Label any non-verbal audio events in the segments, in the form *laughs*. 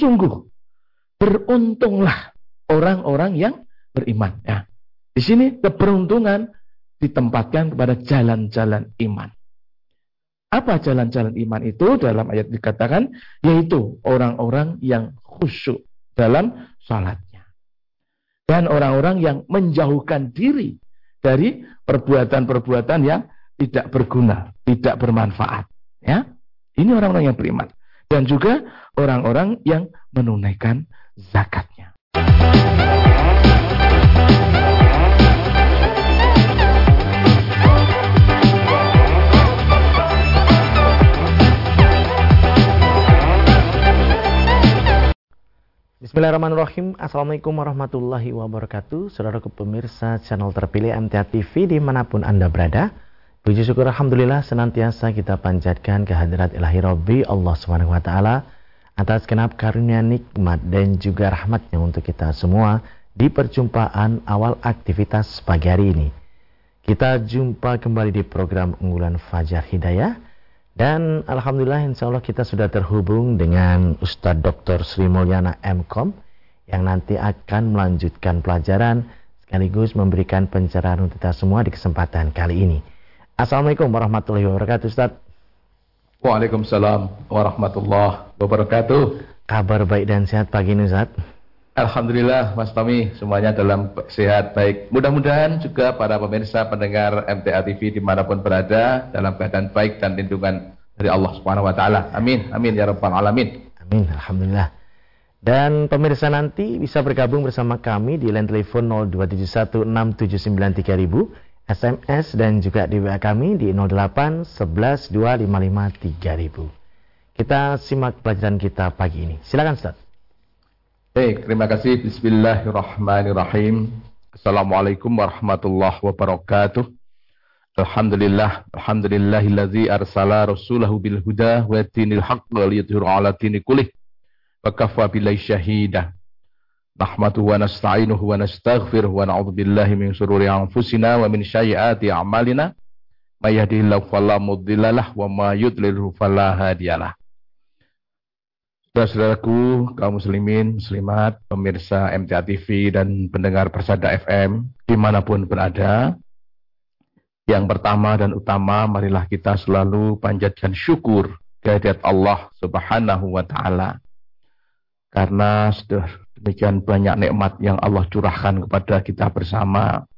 sungguh beruntunglah orang-orang yang beriman. Ya. Di sini keberuntungan ditempatkan kepada jalan-jalan iman. Apa jalan-jalan iman itu? Dalam ayat dikatakan, yaitu orang-orang yang khusyuk dalam salatnya. Dan orang-orang yang menjauhkan diri dari perbuatan-perbuatan yang tidak berguna, tidak bermanfaat. Ya, Ini orang-orang yang beriman. Dan juga orang-orang yang menunaikan zakatnya. Bismillahirrahmanirrahim Assalamualaikum warahmatullahi wabarakatuh Saudara pemirsa channel terpilih MTA TV di mana pun Anda berada Puji syukur Alhamdulillah senantiasa kita panjatkan kehadirat ilahi Rabbi Allah SWT Atas kenap karunia nikmat dan juga rahmatnya untuk kita semua Di perjumpaan awal aktivitas pagi hari ini Kita jumpa kembali di program unggulan Fajar Hidayah dan Alhamdulillah insya Allah kita sudah terhubung dengan Ustadz Dr. Sri Mulyana MKOM yang nanti akan melanjutkan pelajaran sekaligus memberikan pencerahan untuk kita semua di kesempatan kali ini. Assalamualaikum warahmatullahi wabarakatuh Ustadz. Waalaikumsalam warahmatullahi wabarakatuh. Kabar baik dan sehat pagi ini Ustadz. Alhamdulillah Mas Tommy semuanya dalam sehat baik. Mudah-mudahan juga para pemirsa pendengar MTA TV di mana pun berada dalam keadaan baik dan lindungan dari Allah Subhanahu Wa Taala. Amin, amin ya rabbal alamin. Amin, alhamdulillah. Dan pemirsa nanti bisa bergabung bersama kami di line telepon 02716793000, SMS dan juga di WA kami di 08 11 255 3000. Kita simak pelajaran kita pagi ini. Silakan Ustaz. Baik, terima kasih. Bismillahirrahmanirrahim. Assalamualaikum warahmatullahi wabarakatuh. Alhamdulillah, alhamdulillahillazi arsala rasulahu bil huda wa dinil haqq liyudhiru ala dini kulih. Wa kafa billahi syahida. Nasta'inuhu wa nastaghfiruh wa na'udzu billahi min shururi anfusina wa min sayyiati a'malina. May yahdihillahu fala mudhillalah wa ma yudlilhu fala hadiyalah. Saudara-saudaraku, kaum muslimin, muslimat, pemirsa MTA TV dan pendengar Persada FM, di mana pun berada, yang pertama dan utama, marilah kita selalu panjatkan syukur kehadirat Allah subhanahu wa ta'ala. Karena sudah demikian banyak nikmat yang Allah curahkan kepada kita bersama.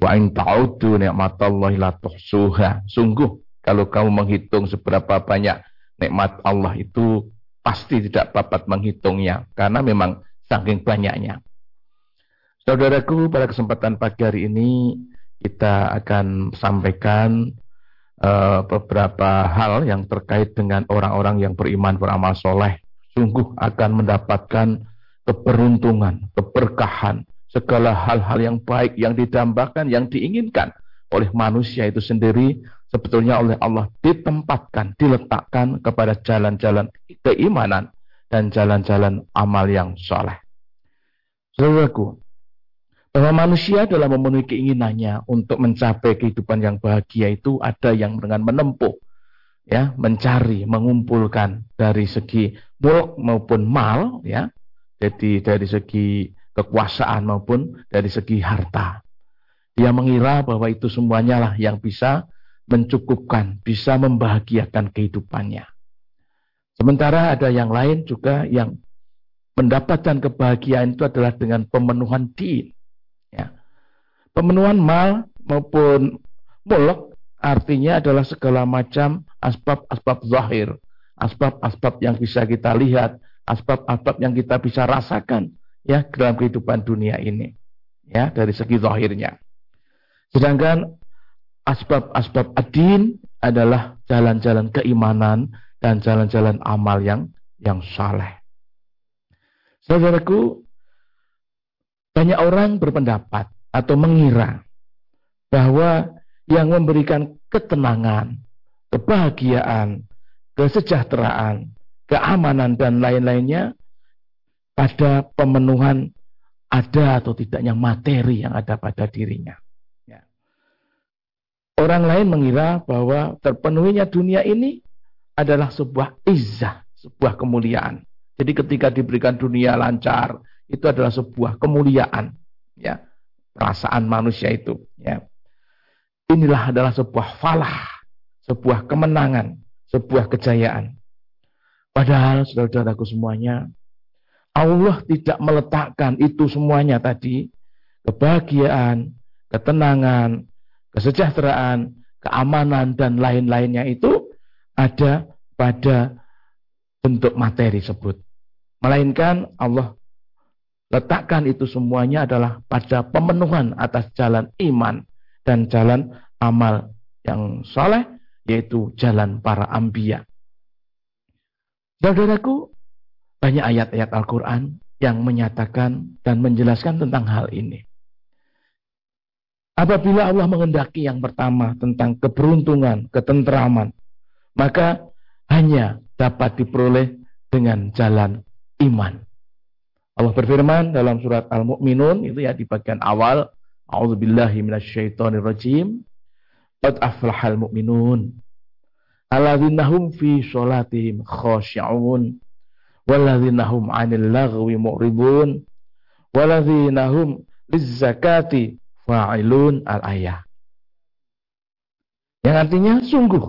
Wa in ta'udu ni'matallahi la tuhsuha. Sungguh, kalau kamu menghitung seberapa banyak nikmat Allah itu pasti tidak dapat menghitungnya karena memang saking banyaknya. Saudaraku, pada kesempatan pagi hari ini kita akan sampaikan uh, beberapa hal yang terkait dengan orang-orang yang beriman beramal soleh. Sungguh akan mendapatkan keberuntungan, keberkahan, segala hal-hal yang baik yang didambakan, yang diinginkan oleh manusia itu sendiri sebetulnya oleh Allah ditempatkan, diletakkan kepada jalan-jalan keimanan dan jalan-jalan amal yang soleh. Saudaraku, bahwa manusia dalam memenuhi keinginannya untuk mencapai kehidupan yang bahagia itu ada yang dengan menempuh, ya, mencari, mengumpulkan dari segi mulk maupun mal, ya, jadi dari segi kekuasaan maupun dari segi harta. Dia mengira bahwa itu semuanya lah yang bisa mencukupkan, bisa membahagiakan kehidupannya. Sementara ada yang lain juga yang mendapatkan kebahagiaan itu adalah dengan pemenuhan din. Ya. Pemenuhan mal maupun muluk artinya adalah segala macam asbab-asbab zahir, asbab-asbab yang bisa kita lihat, asbab-asbab yang kita bisa rasakan ya dalam kehidupan dunia ini. Ya, dari segi zahirnya. Sedangkan asbab-asbab adin adalah jalan-jalan keimanan dan jalan-jalan amal yang yang saleh. Saudaraku, banyak orang berpendapat atau mengira bahwa yang memberikan ketenangan, kebahagiaan, kesejahteraan, keamanan dan lain-lainnya pada pemenuhan ada atau tidaknya materi yang ada pada dirinya. Orang lain mengira bahwa terpenuhinya dunia ini adalah sebuah izzah, sebuah kemuliaan. Jadi ketika diberikan dunia lancar, itu adalah sebuah kemuliaan, ya. Perasaan manusia itu, ya. Inilah adalah sebuah falah, sebuah kemenangan, sebuah kejayaan. Padahal saudara-saudaraku semuanya, Allah tidak meletakkan itu semuanya tadi, kebahagiaan, ketenangan, kesejahteraan, keamanan, dan lain-lainnya itu ada pada bentuk materi sebut. Melainkan Allah letakkan itu semuanya adalah pada pemenuhan atas jalan iman dan jalan amal yang soleh, yaitu jalan para ambia. Saudaraku, banyak ayat-ayat Al-Quran yang menyatakan dan menjelaskan tentang hal ini. Apabila Allah mengendaki yang pertama tentang keberuntungan, ketenteraman, maka hanya dapat diperoleh dengan jalan iman. Allah berfirman dalam surat Al-Mu'minun itu ya di bagian awal, A'udzubillahi minasyaitonirrajim. Qad aflahal mu'minun. Alladzina hum fi sholatihim khashi'un. Walladzina hum 'anil lagwi mu'ridun. Walladzina hum lizzakati fa'ilun al-ayah. Yang artinya sungguh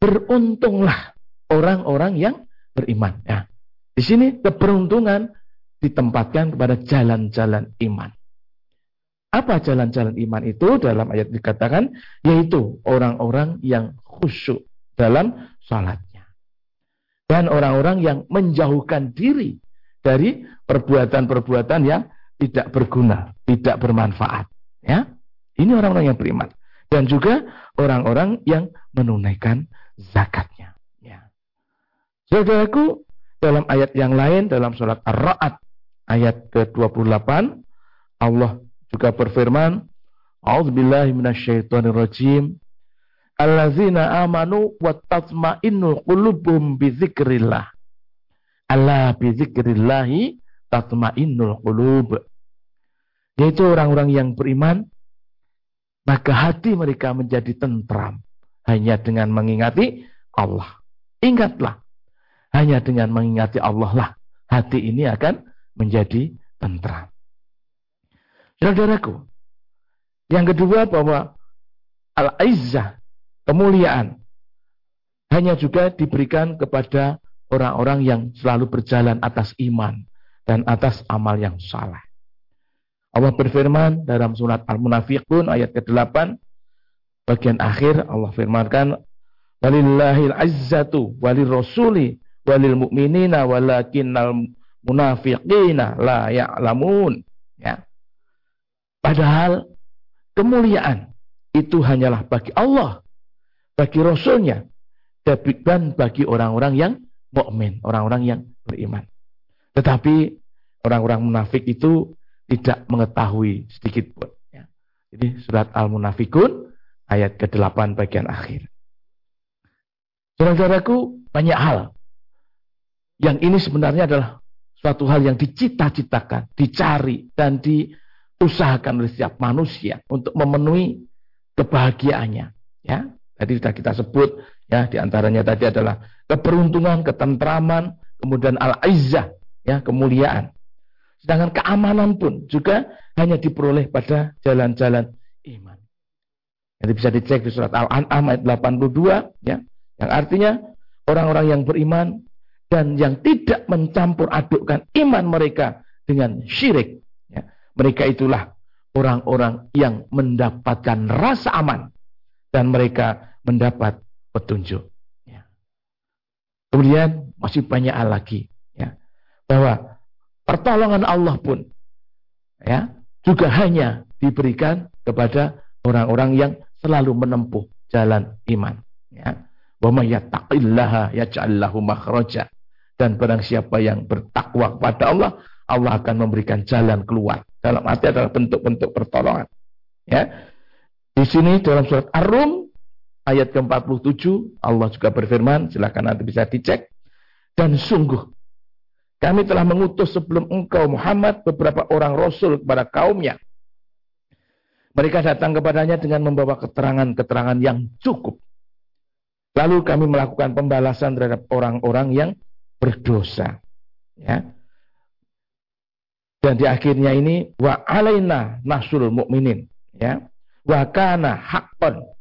beruntunglah orang-orang yang beriman. Ya. Di sini keberuntungan ditempatkan kepada jalan-jalan iman. Apa jalan-jalan iman itu? Dalam ayat dikatakan, yaitu orang-orang yang khusyuk dalam salatnya. Dan orang-orang yang menjauhkan diri dari perbuatan-perbuatan yang tidak berguna, tidak bermanfaat. Ya, ini orang-orang yang beriman dan juga orang-orang yang menunaikan zakatnya. Ya. Saudaraku, dalam ayat yang lain dalam surat Ar-Ra'd ayat ke-28 Allah juga berfirman, A'udzubillahi minasyaitonirrajim. Allazina amanu wa tatma'innu qulubuhum bi dzikrillah. Alla bi dzikrillahi tatma'innul qulub yaitu orang-orang yang beriman, maka hati mereka menjadi tentram hanya dengan mengingati Allah. Ingatlah, hanya dengan mengingati Allah lah hati ini akan menjadi tentram. Saudaraku, yang kedua bahwa al-izzah, kemuliaan, hanya juga diberikan kepada orang-orang yang selalu berjalan atas iman dan atas amal yang salah. Allah berfirman dalam surat Al-Munafiqun ayat ke-8 bagian akhir Allah firmankan walillahil izzatu walil rasuli walil mu'minina walakinnal munafiqina la ya'lamun. Ya. Padahal kemuliaan itu hanyalah bagi Allah bagi rasulnya dan bagi orang-orang yang mukmin orang-orang yang beriman tetapi orang-orang munafik itu tidak mengetahui sedikit pun. Ya. Jadi surat Al-Munafikun ayat ke-8 bagian akhir. Saudara-saudaraku, banyak hal. Yang ini sebenarnya adalah suatu hal yang dicita-citakan, dicari, dan diusahakan oleh setiap manusia untuk memenuhi kebahagiaannya. Ya, tadi sudah kita sebut, ya, di antaranya tadi adalah keberuntungan, ketentraman, kemudian al-izzah, ya, kemuliaan. Sedangkan keamanan pun juga hanya diperoleh pada jalan-jalan iman. Jadi bisa dicek di surat Al-An'am ayat 82 ya, yang artinya orang-orang yang beriman dan yang tidak mencampur adukkan iman mereka dengan syirik. Ya. Mereka itulah orang-orang yang mendapatkan rasa aman dan mereka mendapat petunjuk. Ya. Kemudian masih banyak lagi ya, bahwa Pertolongan Allah pun ya juga hanya diberikan kepada orang-orang yang selalu menempuh jalan iman. Ya. Wa may. Dan barang siapa yang bertakwa kepada Allah, Allah akan memberikan jalan keluar. Dalam arti adalah bentuk-bentuk pertolongan. Ya. Di sini dalam surat Ar-Rum ayat ke-47 Allah juga berfirman, silakan nanti bisa dicek. Dan sungguh kami telah mengutus sebelum engkau Muhammad beberapa orang rasul kepada kaumnya. Mereka datang kepadanya dengan membawa keterangan-keterangan yang cukup. Lalu kami melakukan pembalasan terhadap orang-orang yang berdosa. Ya. Dan di akhirnya ini wa alaina nasrul mukminin ya. Wa kana haqqan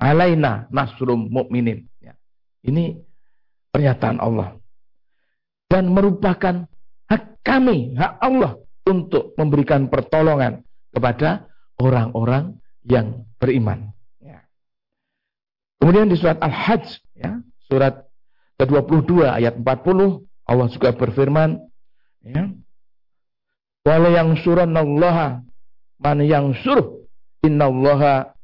alaina nasrul mukminin ya. Ini pernyataan Allah. Dan merupakan hak kami, hak Allah untuk memberikan pertolongan kepada orang-orang yang beriman. Ya. Kemudian di surat Al-Hajj, ya, surat ke-22 ayat 40, Allah juga berfirman, ya, Wala yang suranallaha man yang suruh innallaha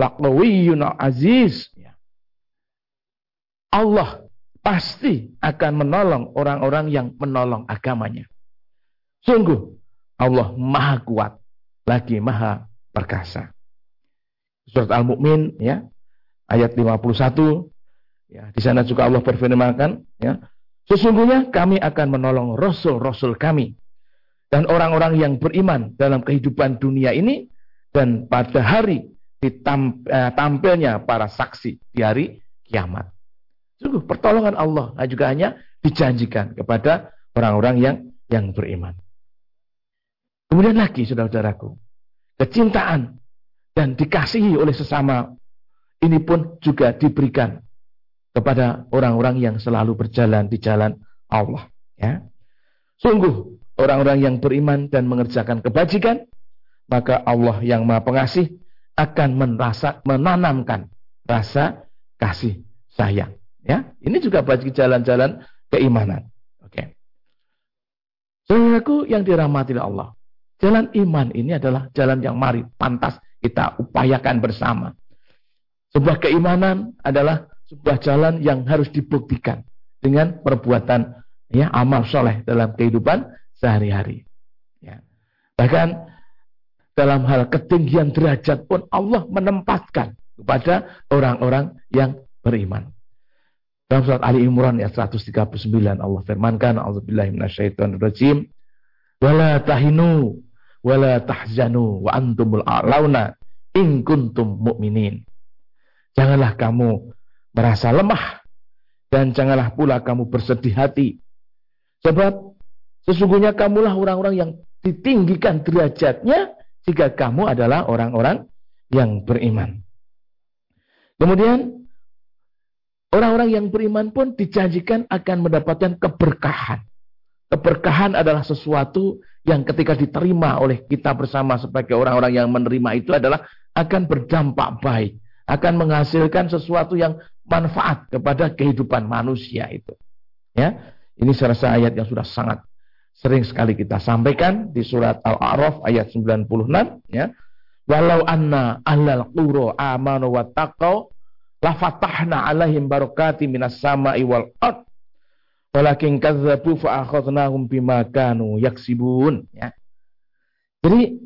laqawiyyun aziz. Ya. Allah pasti akan menolong orang-orang yang menolong agamanya. Sungguh Allah maha kuat lagi maha perkasa. Surat Al-Mu'min ya ayat 51 ya di sana juga Allah berfirman ya sesungguhnya kami akan menolong rasul-rasul kami dan orang-orang yang beriman dalam kehidupan dunia ini dan pada hari eh, tampilnya para saksi di hari kiamat. Sungguh pertolongan Allah juga hanya dijanjikan kepada orang-orang yang yang beriman. Kemudian lagi saudara-saudaraku, kecintaan dan dikasihi oleh sesama ini pun juga diberikan kepada orang-orang yang selalu berjalan di jalan Allah. Ya. Sungguh orang-orang yang beriman dan mengerjakan kebajikan, maka Allah yang Maha Pengasih akan merasa, menanamkan rasa kasih sayang. Ya, ini juga bagi jalan-jalan keimanan. Oke. Saudaraku yang dirahmati Allah, jalan iman ini adalah jalan yang mari pantas kita upayakan bersama. Sebuah keimanan adalah sebuah jalan yang harus dibuktikan dengan perbuatan ya amal soleh dalam kehidupan sehari-hari. Ya. Bahkan dalam hal ketinggian derajat pun Allah menempatkan kepada orang-orang yang beriman. Dalam surat Ali Imran ayat 139 Allah firmankan A'udzubillahi minasyaitonirrajim wala tahinu wala tahzanu wa antumul a'launa in kuntum mu'minin. Janganlah kamu merasa lemah dan janganlah pula kamu bersedih hati. Sebab Sesungguhnya kamulah orang-orang yang ditinggikan derajatnya jika kamu adalah orang-orang yang beriman. Kemudian orang-orang yang beriman pun dijanjikan akan mendapatkan keberkahan. Keberkahan adalah sesuatu yang ketika diterima oleh kita bersama sebagai orang-orang yang menerima itu adalah akan berdampak baik, akan menghasilkan sesuatu yang manfaat kepada kehidupan manusia itu. Ya, ini serasa ayat yang sudah sangat sering sekali kita sampaikan di surat Al-A'raf ayat 96 ya. Walau anna ahlal qura amanu wa taqau la fatahna alaihim barakati minas sama'i wal ard walakin kadzabu fa akhadnahum bima kanu yaksibun ya. Jadi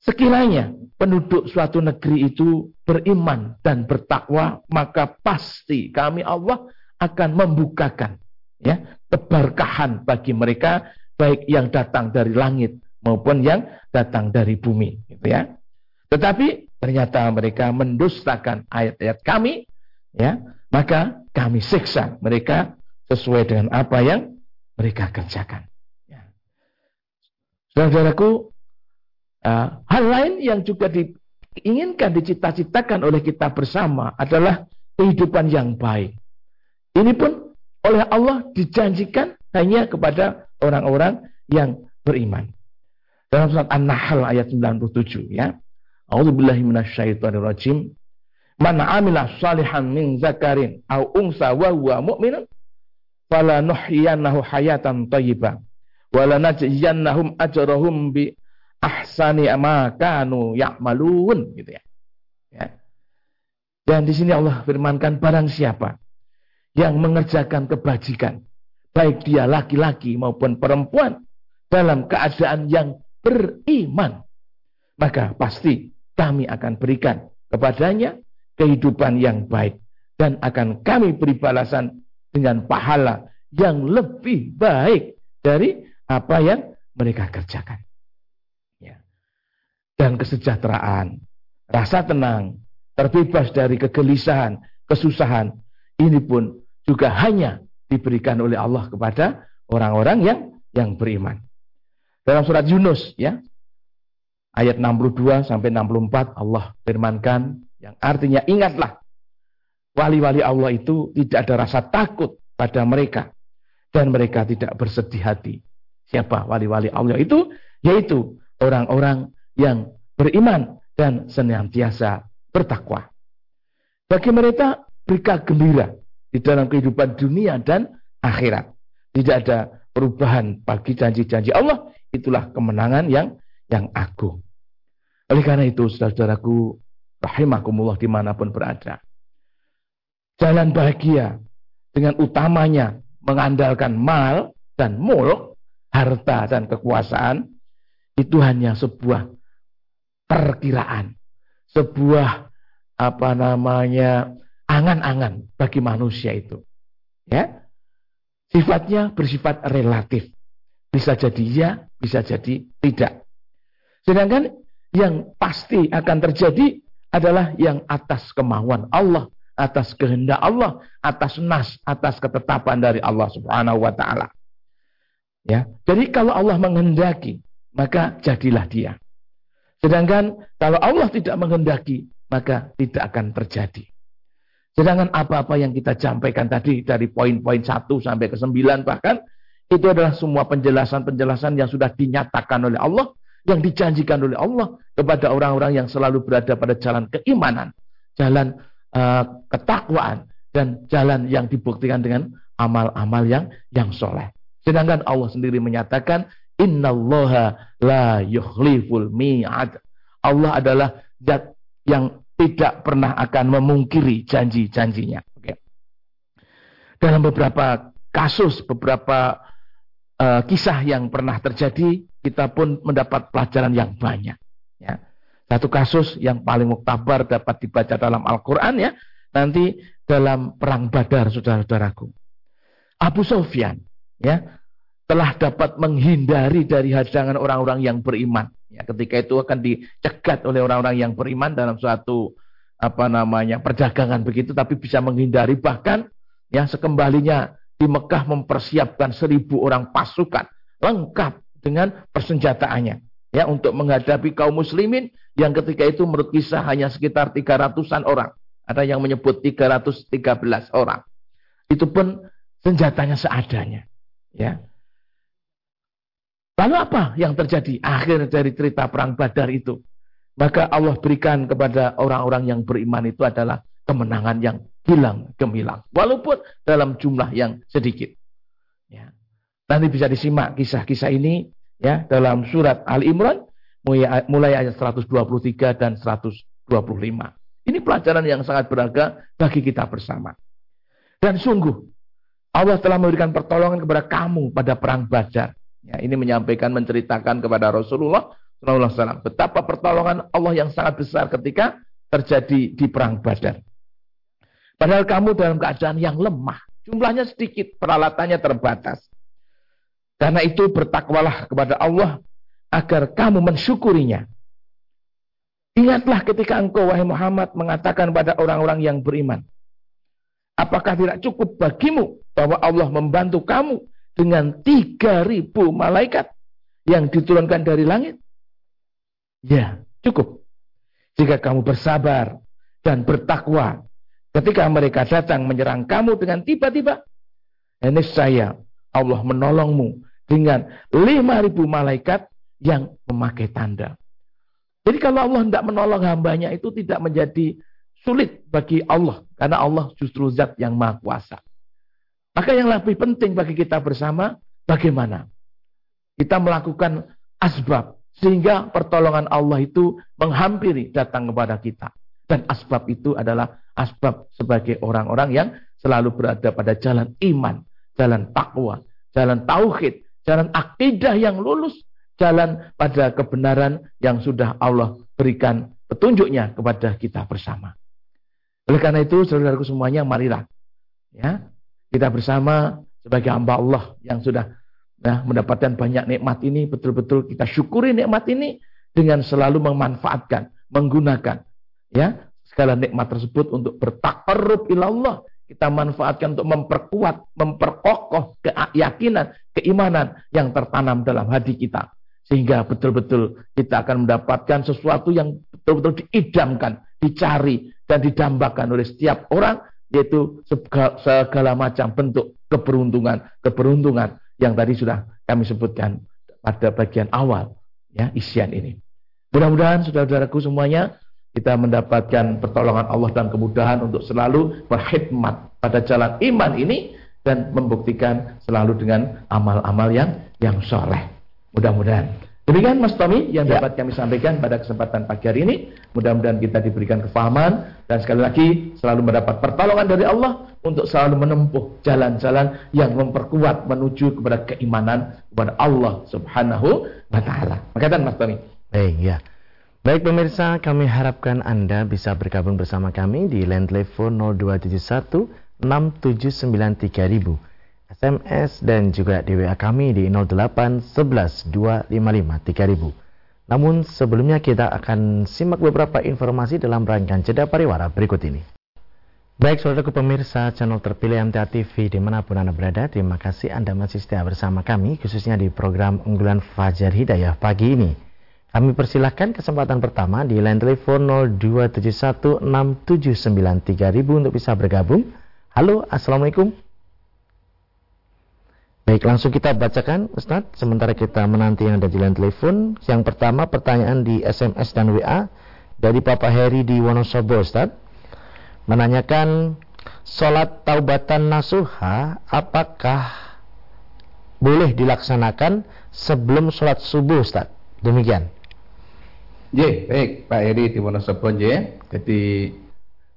sekiranya penduduk suatu negeri itu beriman dan bertakwa maka pasti kami Allah akan membukakan ya keberkahan bagi mereka baik yang datang dari langit maupun yang datang dari bumi gitu ya. Tetapi ternyata mereka mendustakan ayat-ayat kami ya. Maka kami siksa mereka sesuai dengan apa yang mereka kerjakan ya. saudaraku uh, hal lain yang juga diinginkan dicita-citakan oleh kita bersama adalah kehidupan yang baik. Ini pun oleh Allah dijanjikan hanya kepada orang-orang yang beriman. Dalam surat An-Nahl ayat 97 ya. A'udzubillahi minasyaitonirrajim. Man 'amila salihan min zakarin aw unsa wa huwa mu'minun fala nuhyiyannahu hayatan thayyibah wa lanajziyannahum ajrahum bi ahsani ma kanu ya'malun gitu ya. ya. Dan di sini Allah firmankan barang siapa yang mengerjakan kebajikan, baik dia laki-laki maupun perempuan, dalam keadaan yang beriman, maka pasti kami akan berikan kepadanya kehidupan yang baik dan akan kami beri balasan dengan pahala yang lebih baik dari apa yang mereka kerjakan. Ya. Dan kesejahteraan, rasa tenang, terbebas dari kegelisahan, kesusahan, ini pun juga hanya diberikan oleh Allah kepada orang-orang yang yang beriman. Dalam surat Yunus ya. Ayat 62 sampai 64 Allah firmankan yang artinya ingatlah wali-wali Allah itu tidak ada rasa takut pada mereka dan mereka tidak bersedih hati. Siapa wali-wali Allah itu? Yaitu orang-orang yang beriman dan senantiasa bertakwa. Bagi mereka berkah gembira di dalam kehidupan dunia dan akhirat. Tidak ada perubahan bagi janji-janji Allah. Itulah kemenangan yang yang agung. Oleh karena itu, saudara-saudaraku, rahimakumullah di mana pun berada. Jalan bahagia dengan utamanya mengandalkan mal dan mulk, harta dan kekuasaan, itu hanya sebuah perkiraan. Sebuah apa namanya angan-angan bagi manusia itu. Ya. Sifatnya bersifat relatif. Bisa jadi ya, bisa jadi tidak. Sedangkan yang pasti akan terjadi adalah yang atas kemauan Allah, atas kehendak Allah, atas nas, atas ketetapan dari Allah Subhanahu wa taala. Ya. Jadi kalau Allah menghendaki, maka jadilah dia. Sedangkan kalau Allah tidak menghendaki, maka tidak akan terjadi. Sedangkan apa-apa yang kita sampaikan tadi dari poin-poin 1 sampai ke 9 bahkan itu adalah semua penjelasan-penjelasan yang sudah dinyatakan oleh Allah, yang dijanjikan oleh Allah kepada orang-orang yang selalu berada pada jalan keimanan, jalan uh, ketakwaan dan jalan yang dibuktikan dengan amal-amal yang yang soleh. Sedangkan Allah sendiri menyatakan Innallaha la yukhliful mi'ad. Allah adalah zat yang tidak pernah akan memungkiri janji-janjinya. Dalam beberapa kasus, beberapa uh, kisah yang pernah terjadi, kita pun mendapat pelajaran yang banyak. Ya. Satu kasus yang paling muktabar dapat dibaca dalam Al-Quran ya, nanti dalam perang Badar, saudara-saudaraku. Abu Sofyan, ya, telah dapat menghindari dari hadangan orang-orang yang beriman. Ya, ketika itu akan dicegat oleh orang-orang yang beriman dalam suatu apa namanya perdagangan begitu, tapi bisa menghindari bahkan ya sekembalinya di Mekah mempersiapkan seribu orang pasukan lengkap dengan persenjataannya ya untuk menghadapi kaum muslimin yang ketika itu menurut kisah hanya sekitar 300-an orang. Ada yang menyebut 313 orang. Itu pun senjatanya seadanya. Ya. Lalu apa yang terjadi akhir dari cerita perang Badar itu? Maka Allah berikan kepada orang-orang yang beriman itu adalah kemenangan yang hilang gemilang. Walaupun dalam jumlah yang sedikit. Ya. Nanti bisa disimak kisah-kisah ini ya dalam surat Al Imran mulai ayat 123 dan 125. Ini pelajaran yang sangat berharga bagi kita bersama. Dan sungguh Allah telah memberikan pertolongan kepada kamu pada perang Badar. Ya, ini menyampaikan, menceritakan kepada Rasulullah SAW betapa pertolongan Allah yang sangat besar ketika terjadi di perang Badar. Padahal kamu dalam keadaan yang lemah, jumlahnya sedikit, peralatannya terbatas. Karena itu bertakwalah kepada Allah agar kamu mensyukurinya. Ingatlah ketika engkau wahai Muhammad mengatakan pada orang-orang yang beriman. Apakah tidak cukup bagimu bahwa Allah membantu kamu dengan 3000 malaikat yang diturunkan dari langit? Ya, cukup. Jika kamu bersabar dan bertakwa ketika mereka datang menyerang kamu dengan tiba-tiba, ini saya Allah menolongmu dengan 5000 malaikat yang memakai tanda. Jadi kalau Allah tidak menolong hambanya itu tidak menjadi sulit bagi Allah. Karena Allah justru zat yang maha kuasa. Maka yang lebih penting bagi kita bersama, bagaimana kita melakukan asbab sehingga pertolongan Allah itu menghampiri datang kepada kita. Dan asbab itu adalah asbab sebagai orang-orang yang selalu berada pada jalan iman, jalan takwa, jalan tauhid, jalan akidah yang lulus, jalan pada kebenaran yang sudah Allah berikan petunjuknya kepada kita bersama. Oleh karena itu, saudaraku semuanya, marilah ya kita bersama sebagai hamba Allah yang sudah nah, mendapatkan banyak nikmat ini, betul-betul kita syukuri nikmat ini dengan selalu memanfaatkan, menggunakan ya segala nikmat tersebut untuk bertakarrub ilallah, kita manfaatkan untuk memperkuat, memperkokoh keyakinan, keimanan yang tertanam dalam hati kita. Sehingga betul-betul kita akan mendapatkan sesuatu yang betul-betul diidamkan, dicari, dan didambakan oleh setiap orang, yaitu segala, macam bentuk keberuntungan, keberuntungan yang tadi sudah kami sebutkan pada bagian awal ya isian ini. Mudah-mudahan saudara-saudaraku semuanya kita mendapatkan pertolongan Allah dan kemudahan untuk selalu berkhidmat pada jalan iman ini dan membuktikan selalu dengan amal-amal yang yang soleh. Mudah-mudahan. Demikian Mas Tommy yang ya. dapat kami sampaikan pada kesempatan pagi hari ini. Mudah-mudahan kita diberikan kefahaman dan sekali lagi selalu mendapat pertolongan dari Allah untuk selalu menempuh jalan-jalan yang memperkuat menuju kepada keimanan kepada Allah Subhanahu wa taala. Makatan Mas Tommy. Eh, ya. Baik pemirsa, kami harapkan Anda bisa bergabung bersama kami di line telepon 0271 679 3000, SMS dan juga di WA kami di 08 11 255 3000. Namun sebelumnya kita akan simak beberapa informasi dalam rangkaian jeda pariwara berikut ini. Baik saudaraku pemirsa channel terpilih MTA TV di mana pun Anda berada, terima kasih Anda masih setia bersama kami khususnya di program unggulan Fajar Hidayah pagi ini. Kami persilahkan kesempatan pertama di line telepon 02716793000 untuk bisa bergabung. Halo, Assalamualaikum. Baik, langsung kita bacakan Ustadz, sementara kita menanti yang ada di line telepon. Yang pertama pertanyaan di SMS dan WA dari Papa Heri di Wonosobo Ustadz. Menanyakan sholat taubatan nasuha apakah boleh dilaksanakan sebelum sholat subuh Ustadz? Demikian. Ye, baik Pak Heri di Wonosobo Ye. Jadi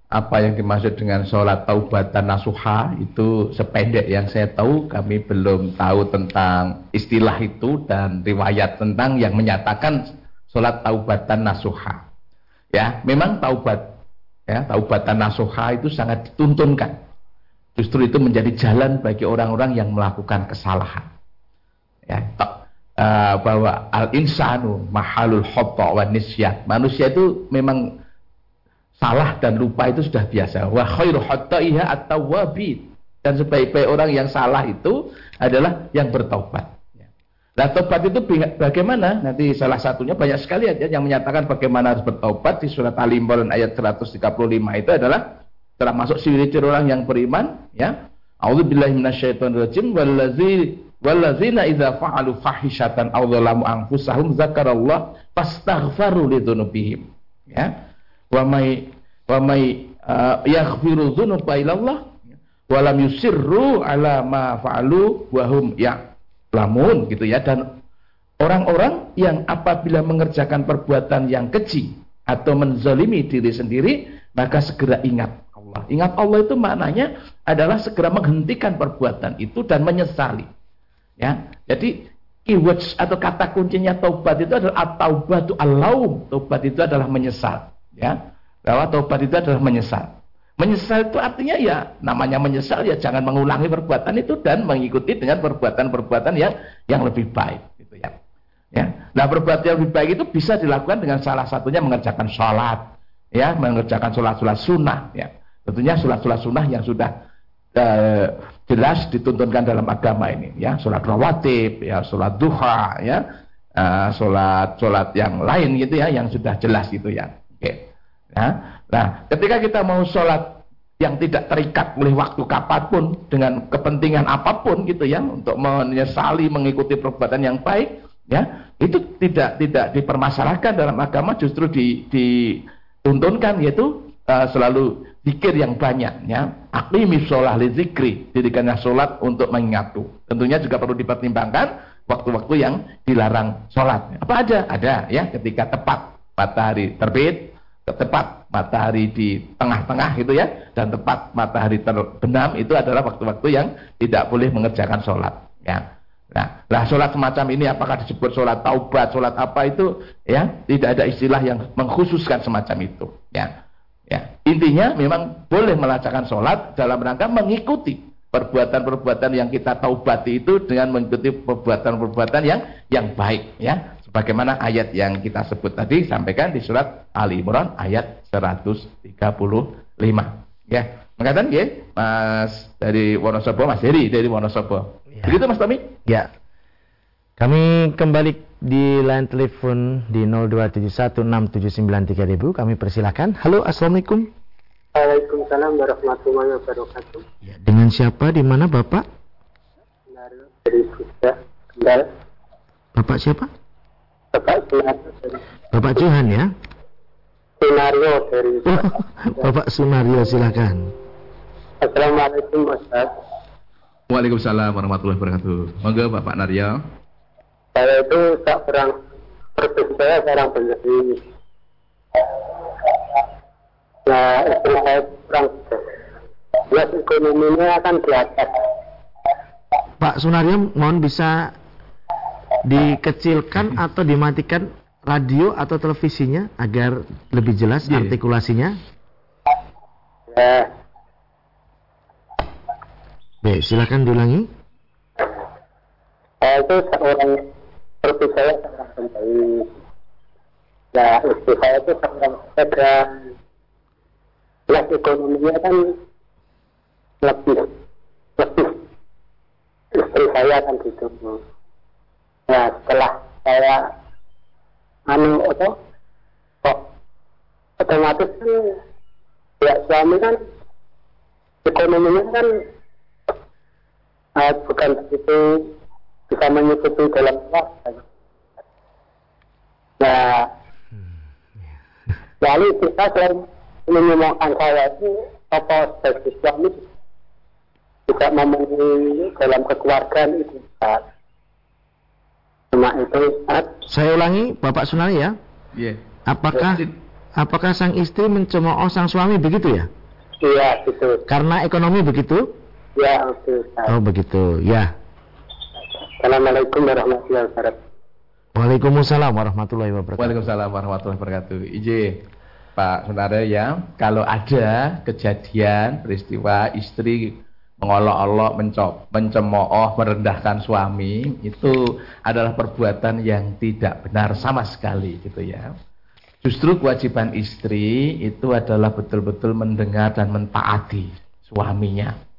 apa yang dimaksud dengan sholat taubatan nasuha itu sependek yang saya tahu kami belum tahu tentang istilah itu dan riwayat tentang yang menyatakan sholat taubatan nasuha. Ya, memang taubat ya, taubatan nasuha itu sangat dituntunkan. Justru itu menjadi jalan bagi orang-orang yang melakukan kesalahan. Ya, uh, bahwa al insanu mahalul khata wa nisyat. Manusia itu memang salah dan lupa itu sudah biasa. Wa khairu khataiha at-tawwabin. Dan sebaik-baik orang yang salah itu adalah yang bertobat. Nah, tobat itu bagaimana? Nanti salah satunya banyak sekali aja yang menyatakan bagaimana harus bertobat di surat Al Imran ayat 135 itu adalah telah masuk ciri-ciri orang yang beriman, ya. A'udzubillahi minasyaitonirrajim wallazi Wallazina idza fa'alu fahishatan aw dzalamu anfusahum zakarallah fastaghfaru lidzunubihim. Ya. Wa may wa may uh, yaghfiru dzunuba wa yusirru ala ma fa'alu wa hum ya'lamun gitu ya dan orang-orang yang apabila mengerjakan perbuatan yang keji atau menzalimi diri sendiri maka segera ingat Allah. Ingat Allah itu maknanya adalah segera menghentikan perbuatan itu dan menyesali. Ya, jadi keywords atau kata kuncinya taubat itu adalah taubatu al-laum. Taubat itu adalah menyesal. Ya, bahwa taubat itu adalah menyesal. Menyesal itu artinya ya namanya menyesal ya jangan mengulangi perbuatan itu dan mengikuti dengan perbuatan-perbuatan yang yang lebih baik gitu ya. Ya. Nah, perbuatan yang lebih baik itu bisa dilakukan dengan salah satunya mengerjakan sholat, ya, mengerjakan sholat-sholat sunnah, ya. Tentunya sholat-sholat sunnah yang sudah uh, jelas dituntunkan dalam agama ini ya sholat rawatib ya sholat duha ya uh, sholat sholat yang lain gitu ya yang sudah jelas gitu ya okay. Ya nah ketika kita mau sholat yang tidak terikat oleh waktu kapan pun dengan kepentingan apa pun gitu ya untuk menyesali mengikuti perbuatan yang baik ya itu tidak tidak dipermasalahkan dalam agama justru dituntunkan yaitu uh, selalu zikir yang banyak ya. Sholat li zikri, sholat untuk mengingatku. Tentunya juga perlu dipertimbangkan waktu-waktu yang dilarang sholat. Apa aja? Ada ya ketika tepat matahari terbit, tepat matahari di tengah-tengah gitu ya, dan tepat matahari terbenam itu adalah waktu-waktu yang tidak boleh mengerjakan sholat ya. Nah, lah sholat semacam ini apakah disebut sholat taubat, sholat apa itu ya tidak ada istilah yang mengkhususkan semacam itu ya. Ya, intinya memang boleh melaksanakan sholat dalam rangka mengikuti perbuatan-perbuatan yang kita taubati itu dengan mengikuti perbuatan-perbuatan yang yang baik ya. Sebagaimana ayat yang kita sebut tadi sampaikan di surat Ali Imran ayat 135 ya. Mengatakan ya, Mas dari Wonosobo, Mas Heri dari Wonosobo. Ya. Begitu Mas Tommy? Ya. Kami kembali di line telepon di 02716793000. Kami persilakan. Halo, Assalamualaikum. Waalaikumsalam warahmatullahi wabarakatuh. Ya, dengan siapa? Di mana Bapak? Dari Kendal. Bapak siapa? Bapak Johan ya? Sunario dari oh, Bapak Sunario silakan. Assalamualaikum Ustaz. Waalaikumsalam warahmatullahi wabarakatuh. Monggo Bapak Naryo. Saya itu tak perang seperti saya seorang penjadi. Nah, istri saya kurang jelas ekonominya akan di atas. Pak Sunario, mohon bisa dikecilkan atau dimatikan radio atau televisinya agar lebih jelas yeah. artikulasinya? Ya. Baik, silakan diulangi. Saya itu seorang seperti saya seorang penjahit. Ya, istri saya itu seorang pedagang. Kelas ekonominya kan lebih lebih istri saya kan gitu. Nah, setelah saya anu apa kok otomatis kan ya suami kan ekonominya kan uh, bukan begitu bisa menyusupi dalam waktu. Nah, lalu kita selain menyemangkan saya itu apa sebagai suami juga memenuhi dalam kekeluargaan itu Ustaz. Itu Ustaz. Saya ulangi Bapak Sunari ya. Iya. Yeah. Apakah apakah sang istri mencemooh sang suami begitu ya? Iya, gitu. Karena ekonomi begitu? Ya, oke. Okay, oh, begitu. Ya. Assalamualaikum warahmatullahi wabarakatuh. Waalaikumsalam warahmatullahi wabarakatuh. Waalaikumsalam warahmatullahi wabarakatuh. Ije, Pak Saudara ya, kalau ada kejadian peristiwa istri mengolok-olok, mencop, mencemooh, merendahkan suami, itu adalah perbuatan yang tidak benar sama sekali gitu ya. Justru kewajiban istri itu adalah betul-betul mendengar dan mentaati suaminya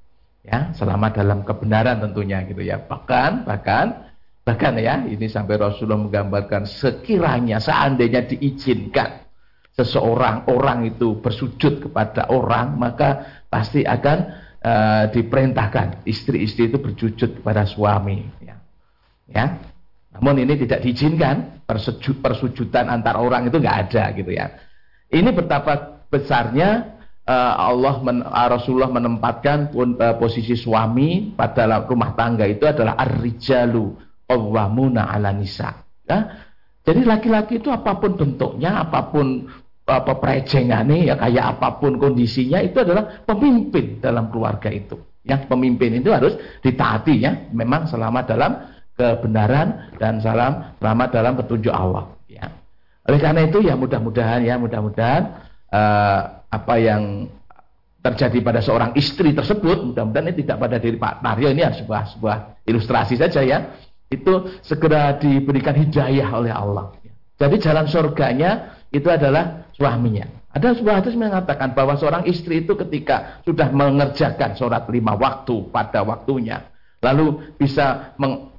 ya selama dalam kebenaran tentunya gitu ya bahkan bahkan bahkan ya ini sampai Rasulullah menggambarkan sekiranya seandainya diizinkan seseorang orang itu bersujud kepada orang maka pasti akan uh, diperintahkan. Istri-istri itu bersujud kepada suami ya. Ya. Namun ini tidak diizinkan. Persujud, persujudan antar orang itu nggak ada gitu ya. Ini betapa besarnya uh, Allah men, uh, Rasulullah menempatkan pun, uh, posisi suami pada rumah tangga itu adalah ar-rijalu qawwamuna 'ala nisa. Ya? Jadi laki-laki itu apa pun bentuknya, apa pun apa prejengannya ya kayak apa pun kondisinya itu adalah pemimpin dalam keluarga itu. Yang pemimpin itu harus ditaati ya, memang selama dalam kebenaran dan salam selama dalam petunjuk Allah ya. Oleh karena itu ya mudah-mudahan ya mudah-mudahan uh, apa yang terjadi pada seorang istri tersebut, mudah-mudahan ini tidak pada diri Pak Naryo ini ya sebuah sebuah ilustrasi saja ya. Itu segera diberikan hidayah oleh Allah. Jadi jalan surganya itu adalah suaminya. Ada sebuah hadis mengatakan bahwa seorang istri itu ketika sudah mengerjakan sholat lima waktu pada waktunya, lalu bisa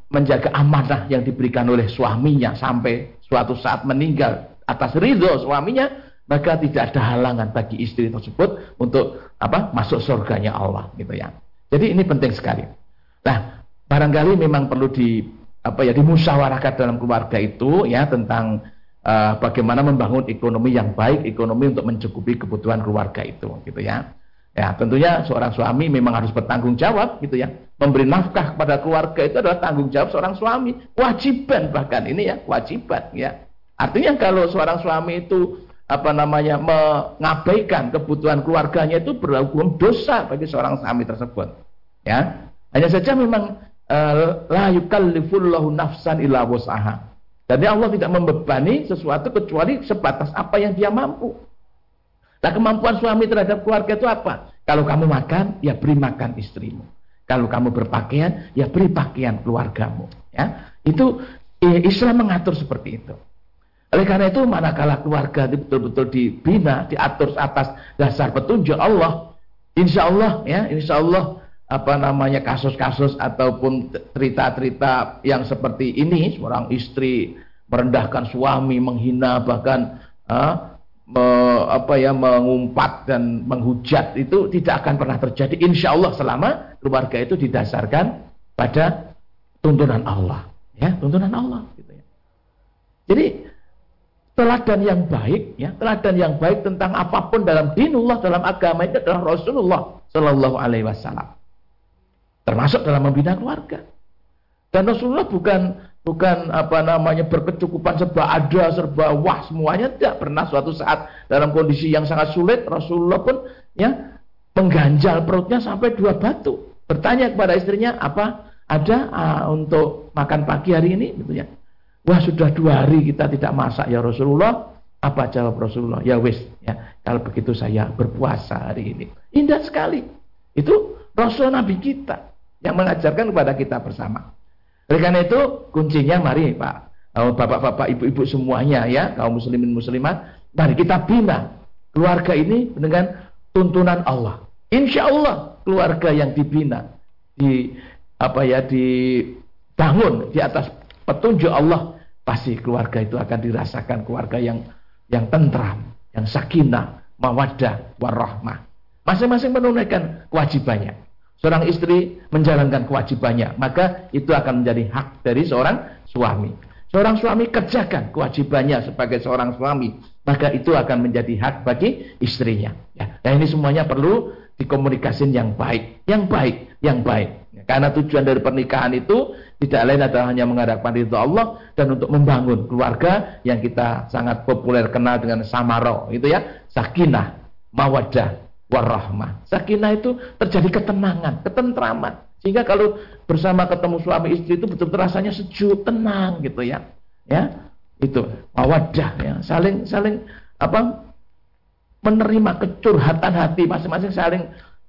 menjaga amanah yang diberikan oleh suaminya sampai suatu saat meninggal atas ridho suaminya, maka tidak ada halangan bagi istri tersebut untuk apa masuk surganya Allah gitu ya. Jadi ini penting sekali. Nah, barangkali memang perlu di apa ya dimusyawarahkan dalam keluarga itu ya tentang uh, bagaimana membangun ekonomi yang baik, ekonomi untuk mencukupi kebutuhan keluarga itu gitu ya. Ya, tentunya seorang suami memang harus bertanggung jawab gitu ya. Memberi nafkah kepada keluarga itu adalah tanggung jawab seorang suami, kewajiban bahkan ini ya, kewajiban ya. Artinya kalau seorang suami itu apa namanya mengabaikan kebutuhan keluarganya itu berhukum dosa bagi seorang suami tersebut. Ya, hanya saja memang eh, la yukallifullahu nafsan illa wus'aha. Jadi Allah tidak membebani sesuatu kecuali sebatas apa yang dia mampu. Nah kemampuan suami terhadap keluarga itu apa? Kalau kamu makan, ya beri makan istrimu. Kalau kamu berpakaian, ya beri pakaian keluargamu. Ya, itu eh, Islam mengatur seperti itu. Oleh karena itu manakala keluarga itu betul-betul dibina, diatur atas dasar petunjuk Allah, Insya Allah ya, insya Allah apa namanya kasus-kasus ataupun cerita-cerita yang seperti ini, seorang istri merendahkan suami, menghina bahkan uh, me, apa ya mengumpat dan menghujat itu tidak akan pernah terjadi. Insya Allah selama keluarga itu didasarkan pada tuntunan Allah, ya tuntunan Allah. Gitu ya. Jadi teladan yang baik, ya teladan yang baik tentang apa pun dalam dinullah dalam agama itu adalah Rasulullah Shallallahu Alaihi Wasallam. Termasuk dalam membina keluarga. Dan Rasulullah bukan bukan apa namanya berkecukupan serba ada, serba wah semuanya tidak pernah suatu saat dalam kondisi yang sangat sulit Rasulullah pun ya mengganjal perutnya sampai dua batu. Bertanya kepada istrinya, apa ada uh, untuk makan pagi hari ini? Gitu ya. Wah sudah dua hari kita tidak masak ya Rasulullah. Apa jawab Rasulullah? Ya wis, ya kalau begitu saya berpuasa hari ini. Indah sekali. Itu Rasul Nabi kita yang mengajarkan kepada kita bersama. Oleh karena itu kuncinya mari Pak, bapak-bapak, ibu-ibu semuanya ya, kaum muslimin muslimat, mari kita bina keluarga ini dengan tuntunan Allah. Insya Allah keluarga yang dibina di apa ya dibangun di atas petunjuk Allah pasti keluarga itu akan dirasakan keluarga yang yang tentram, yang sakinah, mawaddah, warahmah. Masing-masing menunaikan kewajibannya. Seorang istri menjalankan kewajibannya, maka itu akan menjadi hak dari seorang suami. Seorang suami kerjakan kewajibannya sebagai seorang suami, maka itu akan menjadi hak bagi istrinya. Ya. Dan ini semuanya perlu dikomunikasikan yang baik, yang baik, yang baik. Ya, karena tujuan dari pernikahan itu tidak lain adalah hanya mengharapkan ridho Allah dan untuk membangun keluarga yang kita sangat populer kenal dengan samaro, itu ya, sakinah, mawadah, warahmah. Sakinah itu terjadi ketenangan, ketentraman. Sehingga kalau bersama ketemu suami istri itu betul-betul rasanya sejuk, tenang gitu ya. Ya. Itu mawadah ya, saling saling apa menerima kecurhatan hati masing-masing saling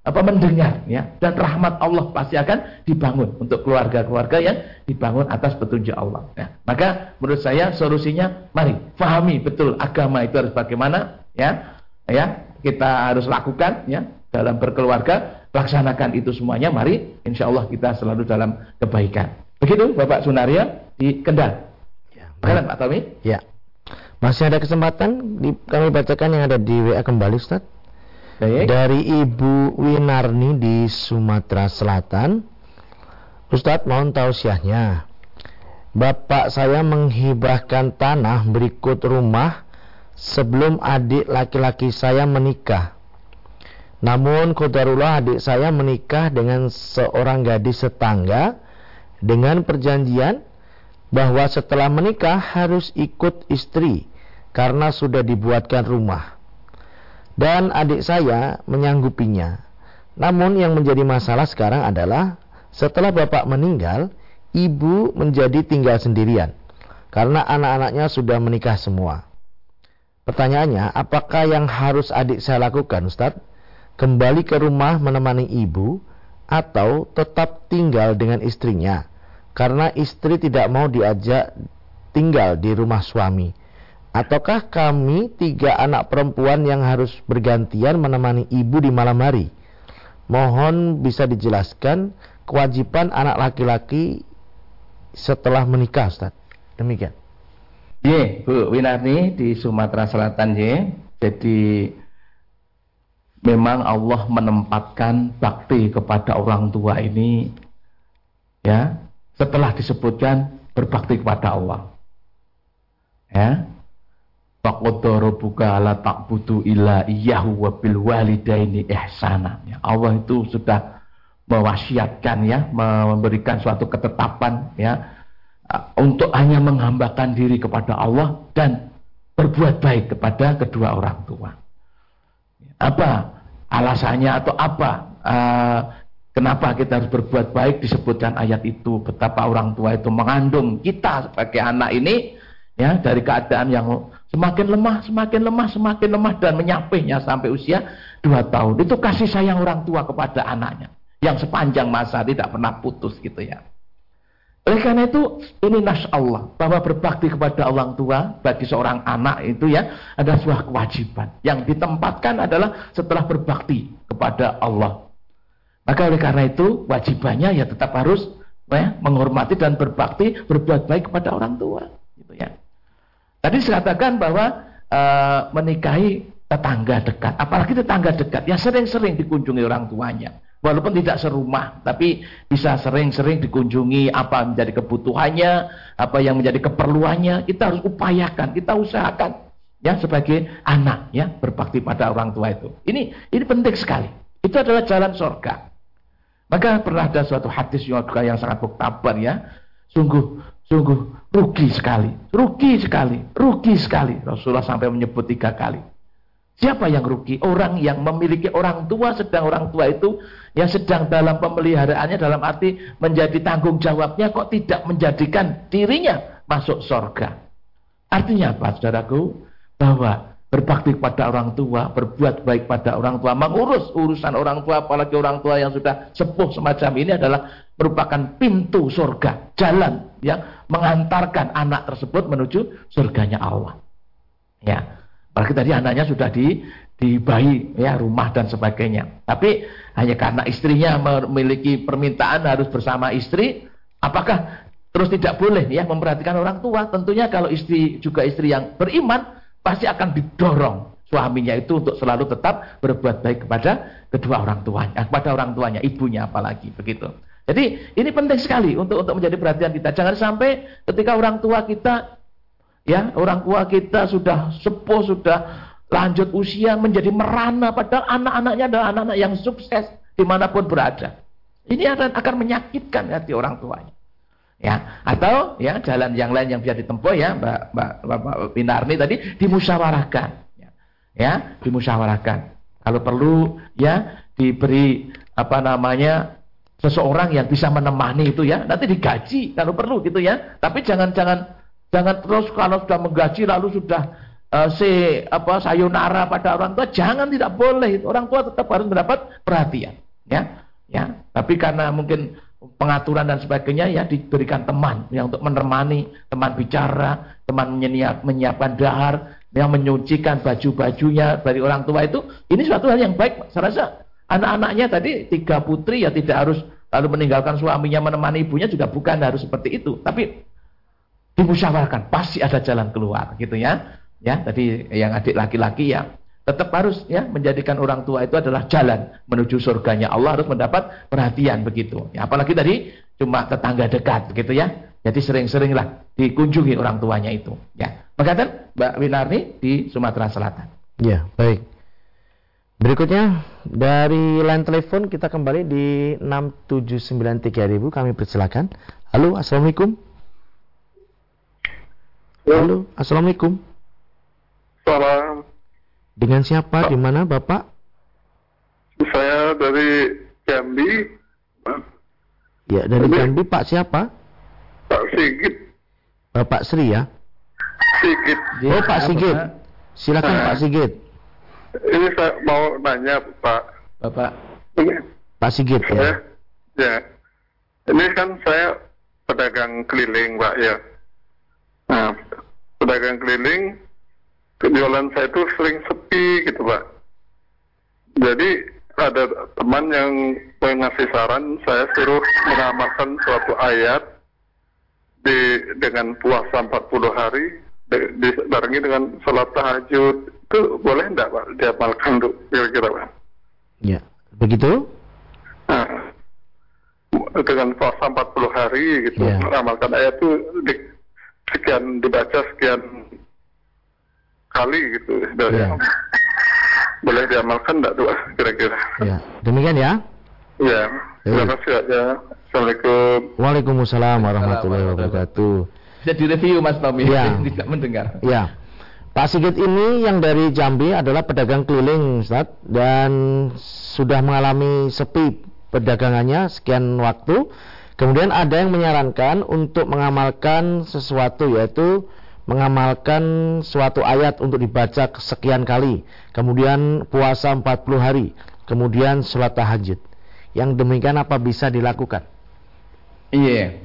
apa mendengar ya dan rahmat Allah pasti akan dibangun untuk keluarga-keluarga yang dibangun atas petunjuk Allah ya. maka menurut saya solusinya mari fahami betul agama itu harus bagaimana ya ya kita harus lakukan ya dalam berkeluarga laksanakan itu semuanya. Mari insya Allah kita selalu dalam kebaikan. Begitu Bapak Sunaria di Kendal. Ya, Pak Tommy. Ya. Masih ada kesempatan di, kami bacakan yang ada di WA kembali Ustaz? Baik. dari Ibu Winarni di Sumatera Selatan. Ustadz mohon tausiahnya Bapak saya menghibahkan tanah berikut rumah sebelum adik laki-laki saya menikah. Namun kodarullah adik saya menikah dengan seorang gadis setangga dengan perjanjian bahwa setelah menikah harus ikut istri karena sudah dibuatkan rumah. Dan adik saya menyanggupinya. Namun yang menjadi masalah sekarang adalah setelah bapak meninggal, ibu menjadi tinggal sendirian karena anak-anaknya sudah menikah semua. Pertanyaannya, apakah yang harus adik saya lakukan, Ustadz? Kembali ke rumah menemani ibu atau tetap tinggal dengan istrinya? Karena istri tidak mau diajak tinggal di rumah suami. Ataukah kami tiga anak perempuan yang harus bergantian menemani ibu di malam hari? Mohon bisa dijelaskan kewajiban anak laki-laki setelah menikah, Ustaz. Demikian. Ye, Bu Winarni di Sumatera Selatan ye. Jadi memang Allah menempatkan bakti kepada orang tua ini ya setelah disebutkan berbakti kepada Allah. Ya. Faqadara buka la ta'budu illa iyyahu wa bil walidaini ihsana. Ya, Allah itu sudah mewasiatkan ya, memberikan suatu ketetapan ya untuk hanya menghambakan diri kepada Allah dan berbuat baik kepada kedua orang tua. Apa alasannya atau apa uh, kenapa kita harus berbuat baik disebutkan ayat itu betapa orang tua itu mengandung kita sebagai anak ini ya dari keadaan yang semakin lemah, semakin lemah, semakin lemah dan menyapihnya sampai usia dua tahun. Itu kasih sayang orang tua kepada anaknya yang sepanjang masa tidak pernah putus gitu ya. Oleh karena itu, ini nas Allah bahwa berbakti kepada orang tua bagi seorang anak itu ya adalah sebuah kewajiban yang ditempatkan adalah setelah berbakti kepada Allah. Maka oleh karena itu wajibannya ya tetap harus ya, menghormati dan berbakti berbuat baik kepada orang tua. Gitu ya. Tadi saya katakan bahwa e, menikahi tetangga dekat, apalagi tetangga dekat yang sering-sering dikunjungi orang tuanya walaupun tidak serumah, tapi bisa sering-sering dikunjungi apa menjadi kebutuhannya, apa yang menjadi keperluannya, kita harus upayakan, kita usahakan ya sebagai anak ya berbakti pada orang tua itu. Ini ini penting sekali. Itu adalah jalan surga. Maka pernah ada suatu hadis yang sangat muktabar ya. Sungguh sungguh rugi sekali, rugi sekali, rugi sekali. Rasulullah sampai menyebut tiga kali. Siapa yang rugi? Orang yang memiliki orang tua sedang orang tua itu yang sedang dalam pemeliharaannya dalam arti menjadi tanggung jawabnya kok tidak menjadikan dirinya masuk sorga. Artinya apa saudaraku? Bahwa berbakti kepada orang tua, berbuat baik pada orang tua, mengurus urusan orang tua, apalagi orang tua yang sudah sepuh semacam ini adalah merupakan pintu surga, jalan yang mengantarkan anak tersebut menuju surganya Allah. Ya, apalagi tadi anaknya sudah di di bayi, ya rumah dan sebagainya. Tapi hanya karena istrinya memiliki permintaan harus bersama istri, apakah terus tidak boleh ya memperhatikan orang tua? Tentunya kalau istri juga istri yang beriman pasti akan didorong suaminya itu untuk selalu tetap berbuat baik kepada kedua orang tuanya, kepada orang tuanya, ibunya apalagi begitu. Jadi ini penting sekali untuk untuk menjadi perhatian kita. Jangan sampai ketika orang tua kita ya orang tua kita sudah sepuh sudah lanjut usia menjadi merana padahal anak-anaknya adalah anak-anak yang sukses di mana pun berada. Ini akan, akan menyakitkan hati orang tuanya. Ya, atau ya jalan yang lain yang bisa ditempuh ya Mbak Mbak, Mbak Pinarni tadi dimusyawarahkan. Ya, ya, dimusyawarahkan. Kalau perlu ya diberi apa namanya seseorang yang bisa menemani itu ya, nanti digaji kalau perlu gitu ya. Tapi jangan jangan jangan terus kalau sudah menggaji lalu sudah uh, si apa sayonara pada orang tua jangan tidak boleh. Orang tua tetap harus mendapat perhatian ya. Ya tapi karena mungkin pengaturan dan sebagainya ya diberikan teman yang untuk menemani teman bicara teman menyiap, menyiapkan dahar yang menyucikan baju-bajunya dari orang tua itu ini suatu hal yang baik saya rasa anak-anaknya tadi tiga putri ya tidak harus lalu meninggalkan suaminya menemani ibunya juga bukan harus seperti itu. Tapi dimusyawarahkan pasti ada jalan keluar gitu ya. Ya tadi yang adik laki-laki ya tetap harus ya menjadikan orang tua itu adalah jalan menuju surganya. Allah harus mendapat perhatian begitu. Ya apalagi tadi cuma tetangga dekat begitu ya. Jadi sering-seringlah dikunjungi orang tuanya itu ya. Makatan Mbak Winarni di Sumatera Selatan. Ya baik. Berikutnya dari line telepon kita kembali di 6793000 kami persilakan. Halo assalamualaikum halo assalamualaikum Salam. Dengan siapa? Di mana, Bapak? Saya dari Jambi. Ya, dari Jambi, Jambi Pak siapa? Pak Sigit. Bapak Sri ya? Sigit. Oh, Pak Sigit. Silakan nah, Pak Sigit. Ini saya mau nanya, Pak. Bapak. Ini, Pak Sigit ya? ya? Ya. Ini kan saya pedagang keliling, Pak ya. Nah, pedagang keliling jualan saya itu sering sepi gitu pak. Jadi ada teman yang ngasih saran saya suruh mengamalkan suatu ayat di dengan puasa 40 hari dibarengi dengan sholat tahajud itu boleh enggak pak diamalkan tuh kira-kira pak? Ya, begitu? Nah, dengan puasa 40 hari gitu ya. mengamalkan ayat itu di, sekian dibaca sekian kali gitu. Ya. boleh diamalkan tidak tuh kira-kira? Ya demikian ya. Ya terima kasih ya Assalamualaikum. Waalaikumsalam warahmatullahi wabarakatuh. Jadi review Mas Tommy? Ya. *laughs* tidak mendengar. Ya Pak Sigit ini yang dari Jambi adalah pedagang keliling Ustaz. Dan sudah mengalami sepi perdagangannya sekian waktu kemudian ada yang menyarankan untuk mengamalkan sesuatu yaitu mengamalkan suatu ayat untuk dibaca sekian kali, kemudian puasa 40 hari, kemudian sholat tahajud. Yang demikian apa bisa dilakukan? Iya.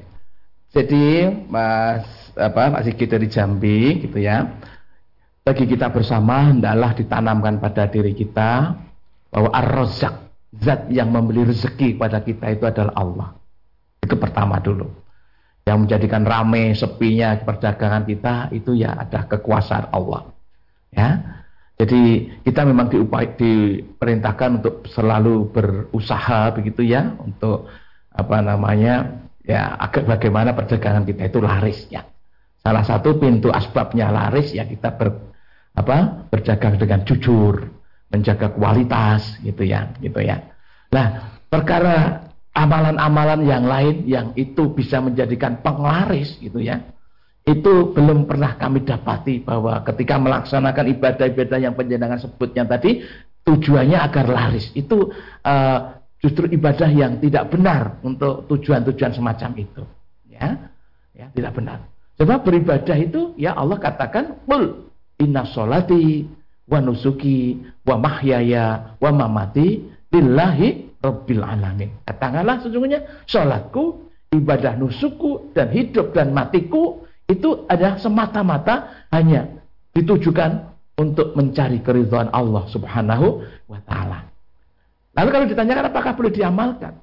Jadi Mas apa Pak Sigit dari Jambi gitu ya. Bagi kita bersama hendaklah ditanamkan pada diri kita bahwa ar-razzaq, zat yang memberi rezeki pada kita itu adalah Allah. Itu pertama dulu. Yang menjadikan rame sepinya perdagangan kita itu ya ada kekuasaan Allah. Ya. Jadi kita memang diupai, diperintahkan untuk selalu berusaha begitu ya untuk apa namanya ya agar bagaimana perdagangan kita itu laris ya. Salah satu pintu asbabnya laris ya kita ber, apa berdagang dengan jujur, menjaga kualitas gitu ya, gitu ya. Nah, perkara amalan-amalan yang lain yang itu bisa menjadikan penglaris gitu ya. Itu belum pernah kami dapati bahwa ketika melaksanakan ibadah-ibadah yang penjenengan sebutnya tadi tujuannya agar laris. Itu uh, justru ibadah yang tidak benar untuk tujuan-tujuan semacam itu. Ya, ya tidak benar. Sebab beribadah itu ya Allah katakan qul inna solati wa nusuki wa mahyaya wa mamati lillahi rabbil alamin. Katakanlah sesungguhnya salatku, ibadah nusukku dan hidup dan matiku itu adalah semata-mata hanya ditujukan untuk mencari keridhaan Allah Subhanahu wa taala. Lalu kalau ditanyakan apakah boleh diamalkan?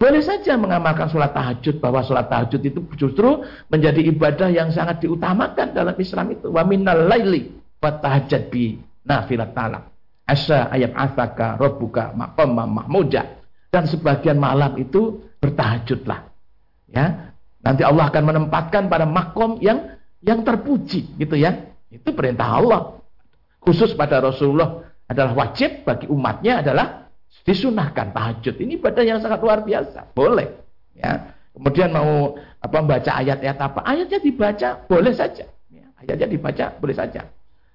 Boleh saja mengamalkan sholat tahajud bahwa sholat tahajud itu justru menjadi ibadah yang sangat diutamakan dalam Islam itu. Wa minal laili wa tahajjud bi nafilat ta'ala. Asa ayat asaka rabbuka maqam mahmudah. Dan sebagian malam itu bertahajudlah. Ya. Nanti Allah akan menempatkan pada makom yang yang terpuji gitu ya. Itu perintah Allah. Khusus pada Rasulullah adalah wajib bagi umatnya adalah disunahkan tahajud. Ini ibadah yang sangat luar biasa. Boleh. Ya. Kemudian mau apa membaca ayat-ayat apa? Ayatnya dibaca, boleh saja. Ya. Ayatnya dibaca, boleh saja.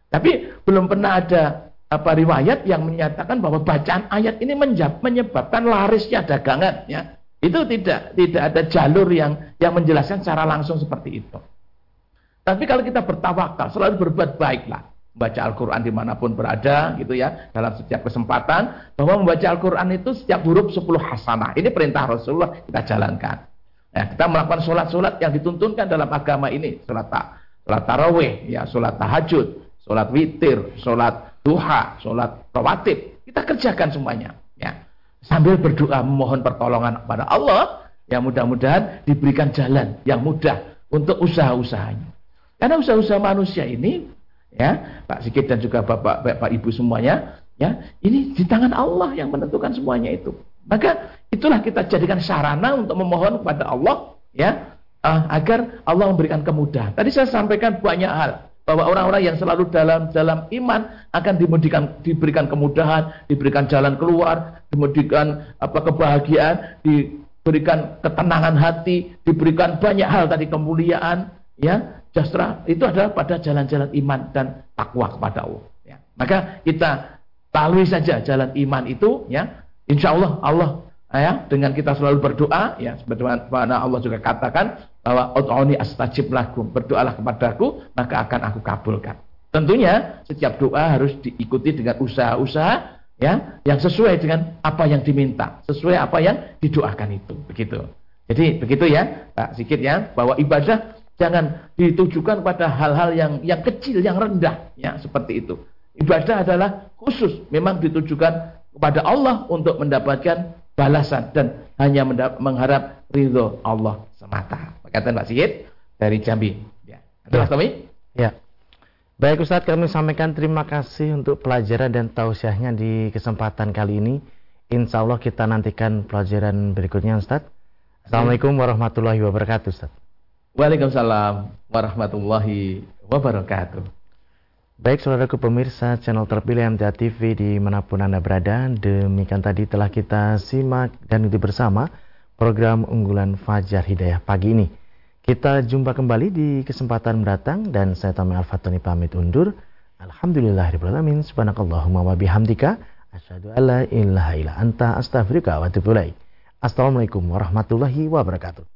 Tapi belum pernah ada apa riwayat yang menyatakan bahwa bacaan ayat ini menyebabkan larisnya dagangan ya. Itu tidak tidak ada jalur yang yang menjelaskan secara langsung seperti itu. Tapi kalau kita bertawakal, selalu berbuat baiklah. Baca Al-Quran di mana pun berada gitu ya dalam setiap kesempatan. Bahwa membaca Al-Quran itu setiap huruf 10 hasanah. Ini perintah Rasulullah kita jalankan. Ya, kita melakukan sholat-sholat yang dituntunkan dalam agama ini. Sholat, ta sholat tarawih ya sholat tahajud sholat witir sholat duha sholat rawatib. Kita kerjakan semuanya ya. Sambil berdoa memohon pertolongan kepada Allah yang mudah-mudahan diberikan jalan yang mudah untuk usaha-usahanya. Karena usaha-usaha manusia ini ya Pak Sikit dan juga Bapak, Bapak Ibu semuanya ya ini di tangan Allah yang menentukan semuanya itu. Maka itulah kita jadikan sarana untuk memohon kepada Allah ya uh, agar Allah memberikan kemudahan. Tadi saya sampaikan banyak hal bahwa orang-orang yang selalu dalam dalam iman akan diberikan diberikan kemudahan, diberikan jalan keluar, diberikan apa kebahagiaan, diberikan ketenangan hati, diberikan banyak hal tadi kemuliaan, ya Jastra itu adalah pada jalan-jalan iman dan takwa kepada Allah. Ya. Maka kita lalui saja jalan iman itu, ya. Insya Allah Allah ya dengan kita selalu berdoa, ya sebagaimana Allah juga katakan bahwa Ut'uni astajib lakum, berdoalah kepadaku maka akan aku kabulkan. Tentunya setiap doa harus diikuti dengan usaha-usaha ya yang sesuai dengan apa yang diminta, sesuai apa yang didoakan itu, begitu. Jadi begitu ya, Pak Sikit ya, bahwa ibadah Jangan ditujukan pada hal-hal yang yang kecil, yang rendah, ya seperti itu. Ibadah adalah khusus, memang ditujukan kepada Allah untuk mendapatkan balasan dan hanya mengharap ridho Allah semata. Kata Mbak Sigit dari Jambi. Ya. Adalah kami? Ya. Baik Ustaz, kami sampaikan terima kasih untuk pelajaran dan tausiahnya di kesempatan kali ini. Insya Allah kita nantikan pelajaran berikutnya Ustaz. Assalamualaikum warahmatullahi wabarakatuh Ustaz. Waalaikumsalam warahmatullahi wabarakatuh. Baik saudaraku pemirsa channel terpilih MTA TV di mana pun Anda berada Demikian tadi telah kita simak dan ikuti bersama program unggulan Fajar Hidayah pagi ini Kita jumpa kembali di kesempatan mendatang dan saya Tommy Al-Fatoni pamit undur. Alhamdulillahirrahmanirrahim Subhanakallahumma wa bihamdika. Asyadu alla ilaha illa anta astaghfirullah wa Assalamualaikum warahmatullahi wabarakatuh